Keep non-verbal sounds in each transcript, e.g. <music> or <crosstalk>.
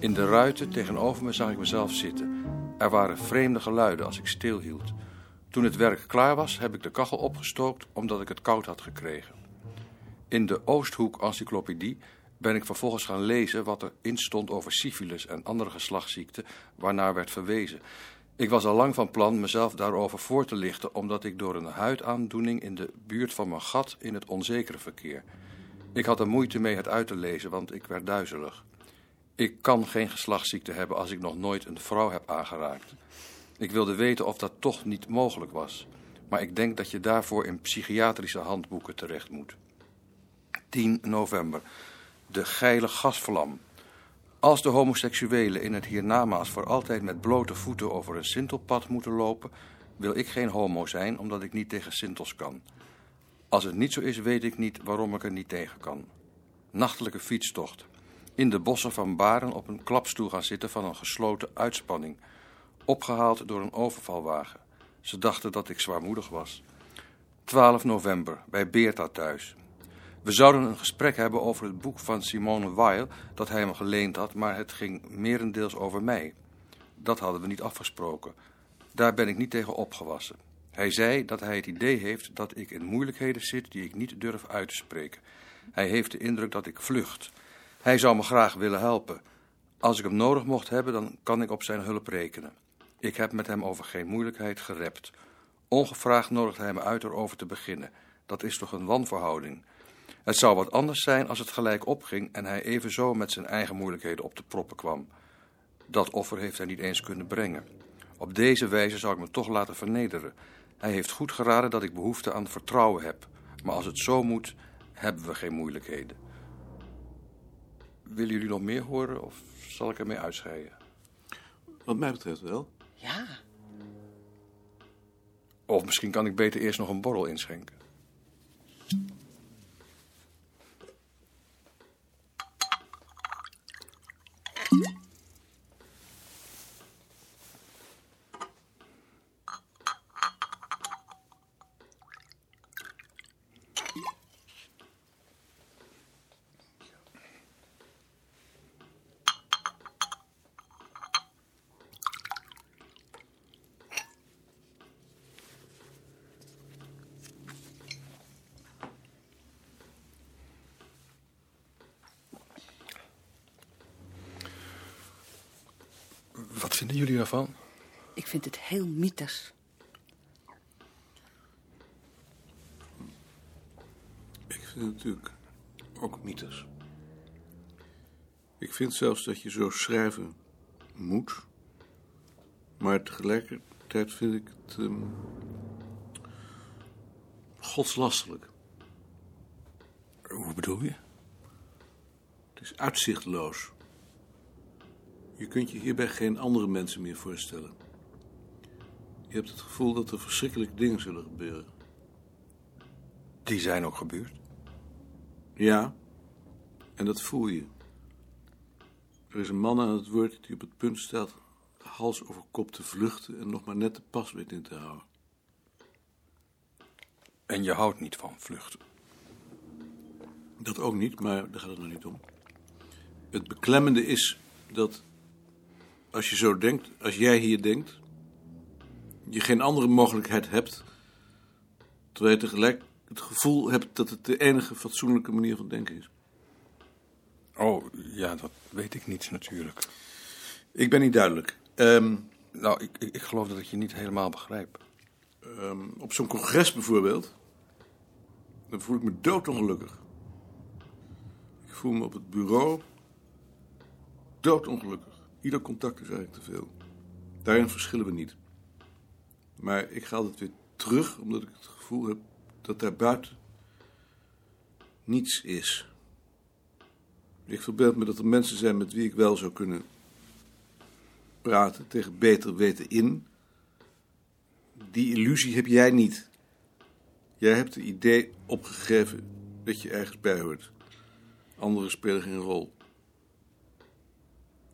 In de ruiten tegenover me zag ik mezelf zitten. Er waren vreemde geluiden als ik stilhield. Toen het werk klaar was, heb ik de kachel opgestookt omdat ik het koud had gekregen. In de Oosthoek Encyclopedie ben ik vervolgens gaan lezen wat er in stond over syfilis en andere geslachtsziekten waarnaar werd verwezen. Ik was al lang van plan mezelf daarover voor te lichten, omdat ik door een huidaandoening in de buurt van mijn gat in het onzekere verkeer. Ik had er moeite mee het uit te lezen, want ik werd duizelig. Ik kan geen geslachtsziekte hebben als ik nog nooit een vrouw heb aangeraakt. Ik wilde weten of dat toch niet mogelijk was. Maar ik denk dat je daarvoor in psychiatrische handboeken terecht moet. 10 november. De geile gasvlam. Als de homoseksuelen in het hiernamaals voor altijd met blote voeten over een sintelpad moeten lopen, wil ik geen homo zijn omdat ik niet tegen sintels kan. Als het niet zo is, weet ik niet waarom ik er niet tegen kan. Nachtelijke fietstocht. In de bossen van Baren op een klapstoel gaan zitten van een gesloten uitspanning. Opgehaald door een overvalwagen. Ze dachten dat ik zwaarmoedig was. 12 november, bij Beerta thuis. We zouden een gesprek hebben over het boek van Simone Weil dat hij me geleend had, maar het ging merendeels over mij. Dat hadden we niet afgesproken. Daar ben ik niet tegen opgewassen. Hij zei dat hij het idee heeft dat ik in moeilijkheden zit die ik niet durf uit te spreken. Hij heeft de indruk dat ik vlucht. Hij zou me graag willen helpen. Als ik hem nodig mocht hebben, dan kan ik op zijn hulp rekenen. Ik heb met hem over geen moeilijkheid gerept. Ongevraagd nodigt hij me uit erover te beginnen. Dat is toch een wanverhouding. Het zou wat anders zijn als het gelijk opging en hij evenzo met zijn eigen moeilijkheden op de proppen kwam. Dat offer heeft hij niet eens kunnen brengen. Op deze wijze zou ik me toch laten vernederen. Hij heeft goed geraden dat ik behoefte aan vertrouwen heb. Maar als het zo moet, hebben we geen moeilijkheden. Willen jullie nog meer horen of zal ik ermee uitscheiden? Wat mij betreft wel. Ja. Of misschien kan ik beter eerst nog een borrel inschenken. Wat vinden jullie daarvan? Ik vind het heel mythes. Ik vind het natuurlijk ook mythes. Ik vind zelfs dat je zo schrijven moet. Maar tegelijkertijd vind ik het ehm, godslastelijk. Hoe bedoel je? Het is uitzichtloos. Je kunt je hierbij geen andere mensen meer voorstellen. Je hebt het gevoel dat er verschrikkelijke dingen zullen gebeuren. Die zijn ook gebeurd. Ja, en dat voel je. Er is een man aan het woord die op het punt staat hals over kop te vluchten en nog maar net de pas weet in te houden. En je houdt niet van vluchten. Dat ook niet, maar daar gaat het nog niet om. Het beklemmende is dat als je zo denkt, als jij hier denkt, je geen andere mogelijkheid hebt, terwijl je tegelijk het gevoel hebt dat het de enige fatsoenlijke manier van denken is. Oh, ja, dat weet ik niet natuurlijk. Ik ben niet duidelijk. Ehm, Nou, ik, ik, ik geloof dat ik je niet helemaal begrijp. ehm, op zo'n congres bijvoorbeeld, dan voel ik me doodongelukkig. Ik voel me op het bureau doodongelukkig. Ieder contact is eigenlijk te veel. Daarin verschillen we niet. Maar ik ga altijd weer terug, omdat ik het gevoel heb dat daar buiten niets is. Ik verbeeld me dat er mensen zijn met wie ik wel zou kunnen praten, tegen beter weten in. Die illusie heb jij niet. Jij hebt het idee opgegeven dat je ergens bij hoort. Anderen spelen geen rol.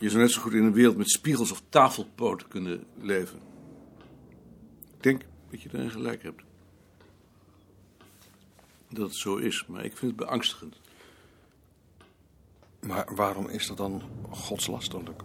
Je zou net zo goed in een wereld met spiegels of tafelpoten kunnen leven. Ik denk dat je daarin gelijk hebt. Dat het zo is, maar ik vind het beangstigend. Maar waarom is dat dan godslasterlijk?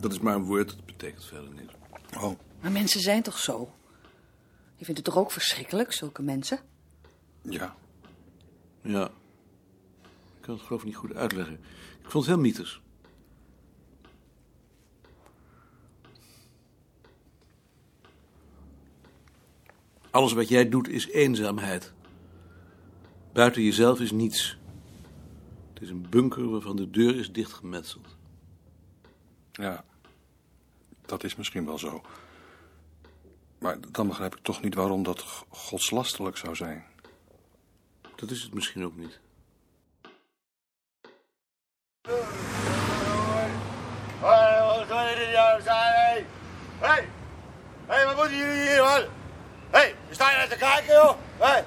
Dat is maar een woord, dat betekent verder niets. Oh, Maar mensen zijn toch zo? Je vindt het toch ook verschrikkelijk, zulke mensen? ja. Ja. Ik kan het geloof ik niet goed uitleggen. Ik vond het heel mythisch. Alles wat jij doet is eenzaamheid. Buiten jezelf is niets. Het is een bunker waarvan de deur is dichtgemetseld. Ja, dat is misschien wel zo. Maar dan begrijp ik toch niet waarom dat g- godslasterlijk zou zijn. Dat is het misschien ook niet. Hé, nou! Hé, wat moeten jullie hier, man? We staan naar te kijken, joh! Hé!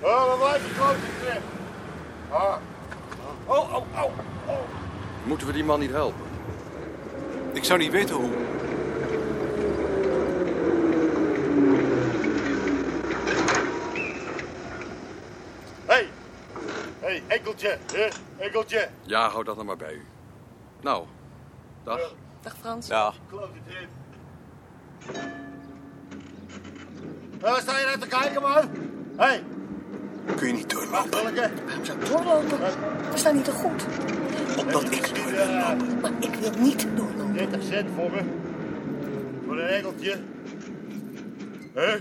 Oh, wat blijft klote terug? Ah. Oh, oh, oh, oh. Moeten we die man niet helpen? Ik zou niet weten hoe. Hé! Hé, enkeltje, hè? Enkeltje. Ja, hou dat nou maar bij u. Nou, dag. Dag Frans. Ja. Hé, wat sta je naar te kijken, man? Hé, Kun je niet doorlopen, wachtelijke. Waarom zou ik doorlopen? We staan niet te goed. omdat ik door wil lopen. Maar ik wil niet doorlopen. 30 cent voor me. Voor een enkeltje. Hé?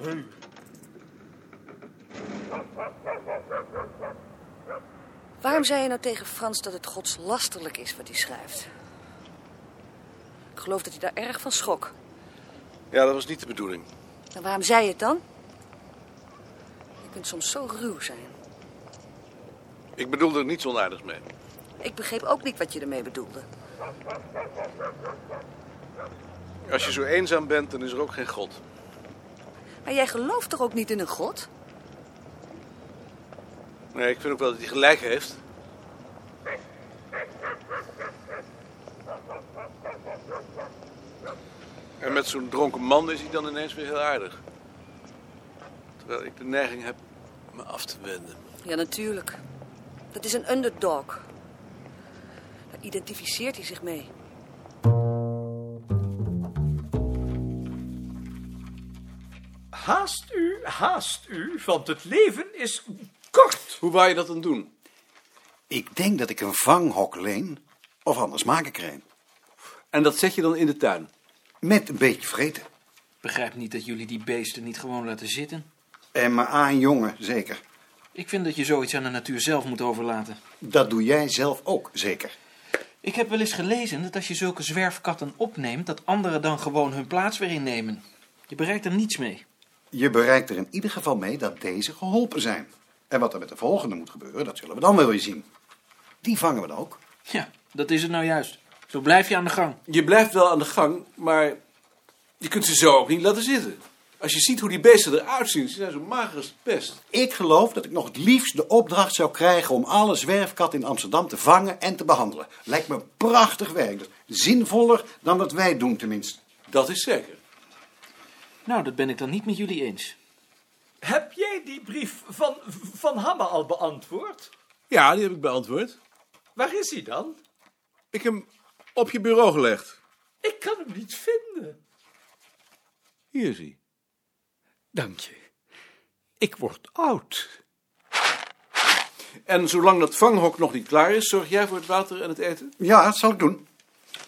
Hé. Waarom zei je nou tegen Frans dat het godslasterlijk is wat hij schrijft? Ik geloof dat hij daar erg van schrok. Ja, dat was niet de bedoeling. En waarom zei je het dan? Je kunt soms zo ruw zijn. Ik bedoelde er niets onaardigs mee. Ik begreep ook niet wat je ermee bedoelde. Als je zo eenzaam bent, dan is er ook geen God. Maar jij gelooft toch ook niet in een god? Nee, ik vind ook wel dat hij gelijk heeft. En met zo'n dronken man is hij dan ineens weer heel aardig. Terwijl ik de neiging heb me af te wenden. Ja, natuurlijk. Dat is een underdog. Daar identificeert hij zich mee. Haast u, haast u, want het leven is kort. Hoe wou je dat dan doen? Ik denk dat ik een vanghok leen, of anders maak ik er een. En dat zet je dan in de tuin? Met een beetje vreten. begrijp niet dat jullie die beesten niet gewoon laten zitten. En maar aan jongen, zeker. Ik vind dat je zoiets aan de natuur zelf moet overlaten. Dat doe jij zelf ook, zeker. Ik heb wel eens gelezen dat als je zulke zwerfkatten opneemt, dat anderen dan gewoon hun plaats weer innemen. Je bereikt er niets mee. Je bereikt er in ieder geval mee dat deze geholpen zijn. En wat er met de volgende moet gebeuren, dat zullen we dan wel weer zien. Die vangen we dan ook. Ja, dat is het nou juist. Zo blijf je aan de gang. Je blijft wel aan de gang, maar je kunt ze zo ook niet laten zitten. Als je ziet hoe die beesten eruit zien, ze zijn zo mager als pest. Ik geloof dat ik nog het liefst de opdracht zou krijgen om alle zwerfkatten in Amsterdam te vangen en te behandelen. Lijkt me prachtig werk. Zinvoller dan wat wij doen tenminste. Dat is zeker. Nou, dat ben ik dan niet met jullie eens. Heb jij die brief van Van Hamme al beantwoord? Ja, die heb ik beantwoord. Waar is hij dan? Ik heb hem op je bureau gelegd. Ik kan hem niet vinden. Hier is hij. Dank je. Ik word oud. En zolang dat vanghok nog niet klaar is, zorg jij voor het water en het eten? Ja, dat zal ik doen.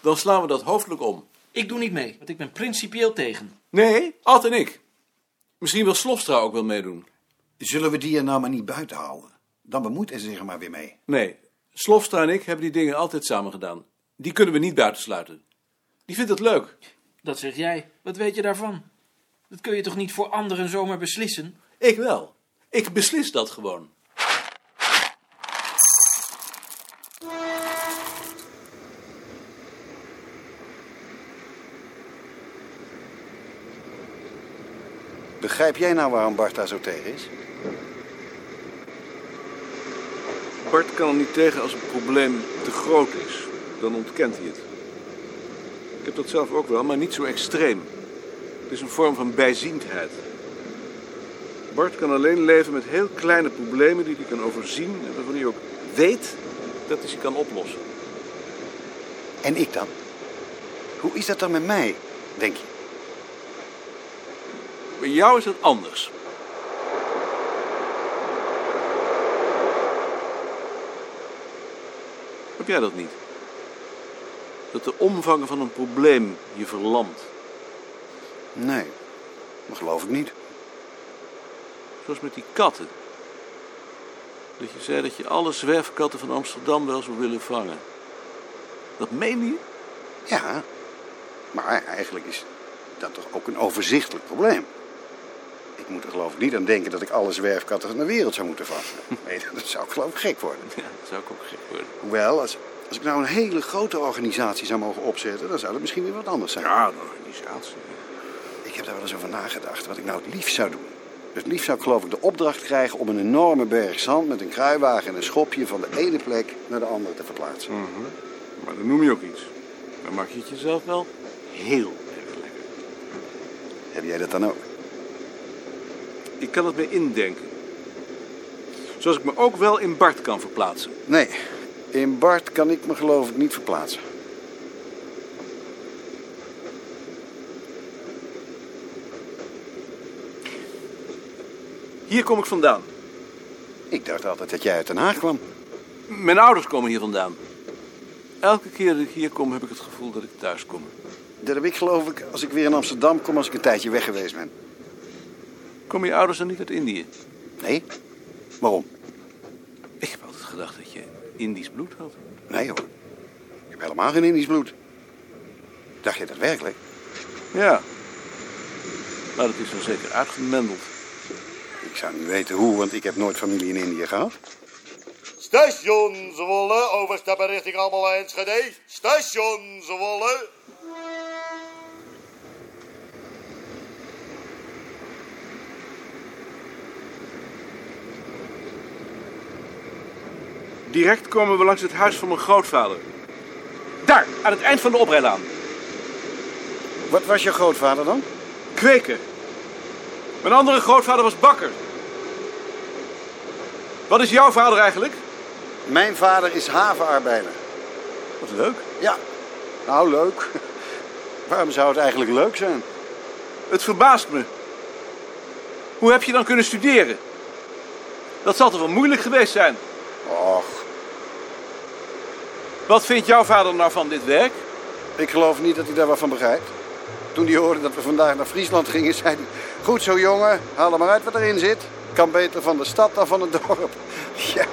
Dan slaan we dat hoofdelijk om. Ik doe niet mee, want ik ben principieel tegen. Nee, Ad en ik. Misschien wil Slofstra ook wel meedoen. Zullen we die er nou maar niet buiten houden? Dan bemoeit hij zich er maar weer mee. Nee, Slofstra en ik hebben die dingen altijd samen gedaan. Die kunnen we niet buitensluiten. Die vindt het leuk. Dat zeg jij. Wat weet je daarvan? Dat kun je toch niet voor anderen zomaar beslissen? Ik wel. Ik beslis dat gewoon. Begrijp jij nou waarom Bart daar zo tegen is? Bart kan er niet tegen als een probleem te groot is. Dan ontkent hij het. Ik heb dat zelf ook wel, maar niet zo extreem. Het is een vorm van bijziendheid. Bart kan alleen leven met heel kleine problemen die hij kan overzien en waarvan hij ook weet kwestie kan oplossen. En ik dan? Hoe is dat dan met mij, denk je? Bij jou is het anders. Heb jij dat niet? Dat de omvang van een probleem je verlamt. Nee, dat geloof ik niet. Zoals met die katten. Dat je zei dat je alle zwerfkatten van Amsterdam wel zou willen vangen. Dat meen je? Ja, maar eigenlijk is dat toch ook een overzichtelijk probleem. Ik moet er geloof ik niet aan denken dat ik alle zwerfkatten van de wereld zou moeten vangen. <laughs> Nee, dat zou ik geloof ik gek worden. Ja, dat zou ik ook gek worden. Hoewel, als, als ik nou een hele grote organisatie zou mogen opzetten, dan zou dat misschien weer wat anders zijn. Ja, een organisatie. Ik heb daar wel eens over nagedacht, wat ik nou het liefst zou doen. Het liefst zou ik geloof ik de opdracht krijgen om een enorme berg zand met een kruiwagen en een schopje van de ene plek naar de andere te verplaatsen. Maar dan noem je ook iets. Dan maak je het jezelf wel heel erg lekker. Heb jij dat dan ook? Ik kan het me indenken. Zoals ik me ook wel in Bart kan verplaatsen. Nee, in Bart kan ik me geloof ik niet verplaatsen. Hier kom ik vandaan. Ik dacht altijd dat jij uit Den Haag kwam. Mijn ouders komen hier vandaan. Elke keer dat ik hier kom, heb ik het gevoel dat ik thuis kom. Dat heb ik geloof ik als ik weer in Amsterdam kom als ik een tijdje weg geweest ben. Komen je ouders dan niet uit Indië? Nee? Waarom? Ik heb altijd gedacht dat je Indisch bloed had. Nee hoor. Ik heb helemaal geen Indisch bloed. Dacht je dat werkelijk? Ja. Maar dat is dan zeker uitgemendeld. Ik zou niet weten hoe, want ik heb nooit familie in Indië gehad. Station Zwolle, overstappen richting allemaal Enschede. Station Zwolle. Direct komen we langs het huis van mijn grootvader. Daar, aan het eind van de oprijlaan. Wat was je grootvader dan? Kweker. Mijn andere grootvader was bakker. Wat is jouw vader eigenlijk? Mijn vader is havenarbeider. Wat leuk. Ja, nou leuk. Waarom zou het eigenlijk leuk zijn? Het verbaast me. Hoe heb je dan kunnen studeren? Dat zal toch wel moeilijk geweest zijn? Och, Wat vindt jouw vader nou van dit werk? ik geloof niet dat hij daar wat van begrijpt. Toen hij hoorde dat we vandaag naar Friesland gingen, zei hij... Goed zo jongen, haal er maar uit wat erin zit. Kan beter van de stad dan van het <laughs> dorp. Ja,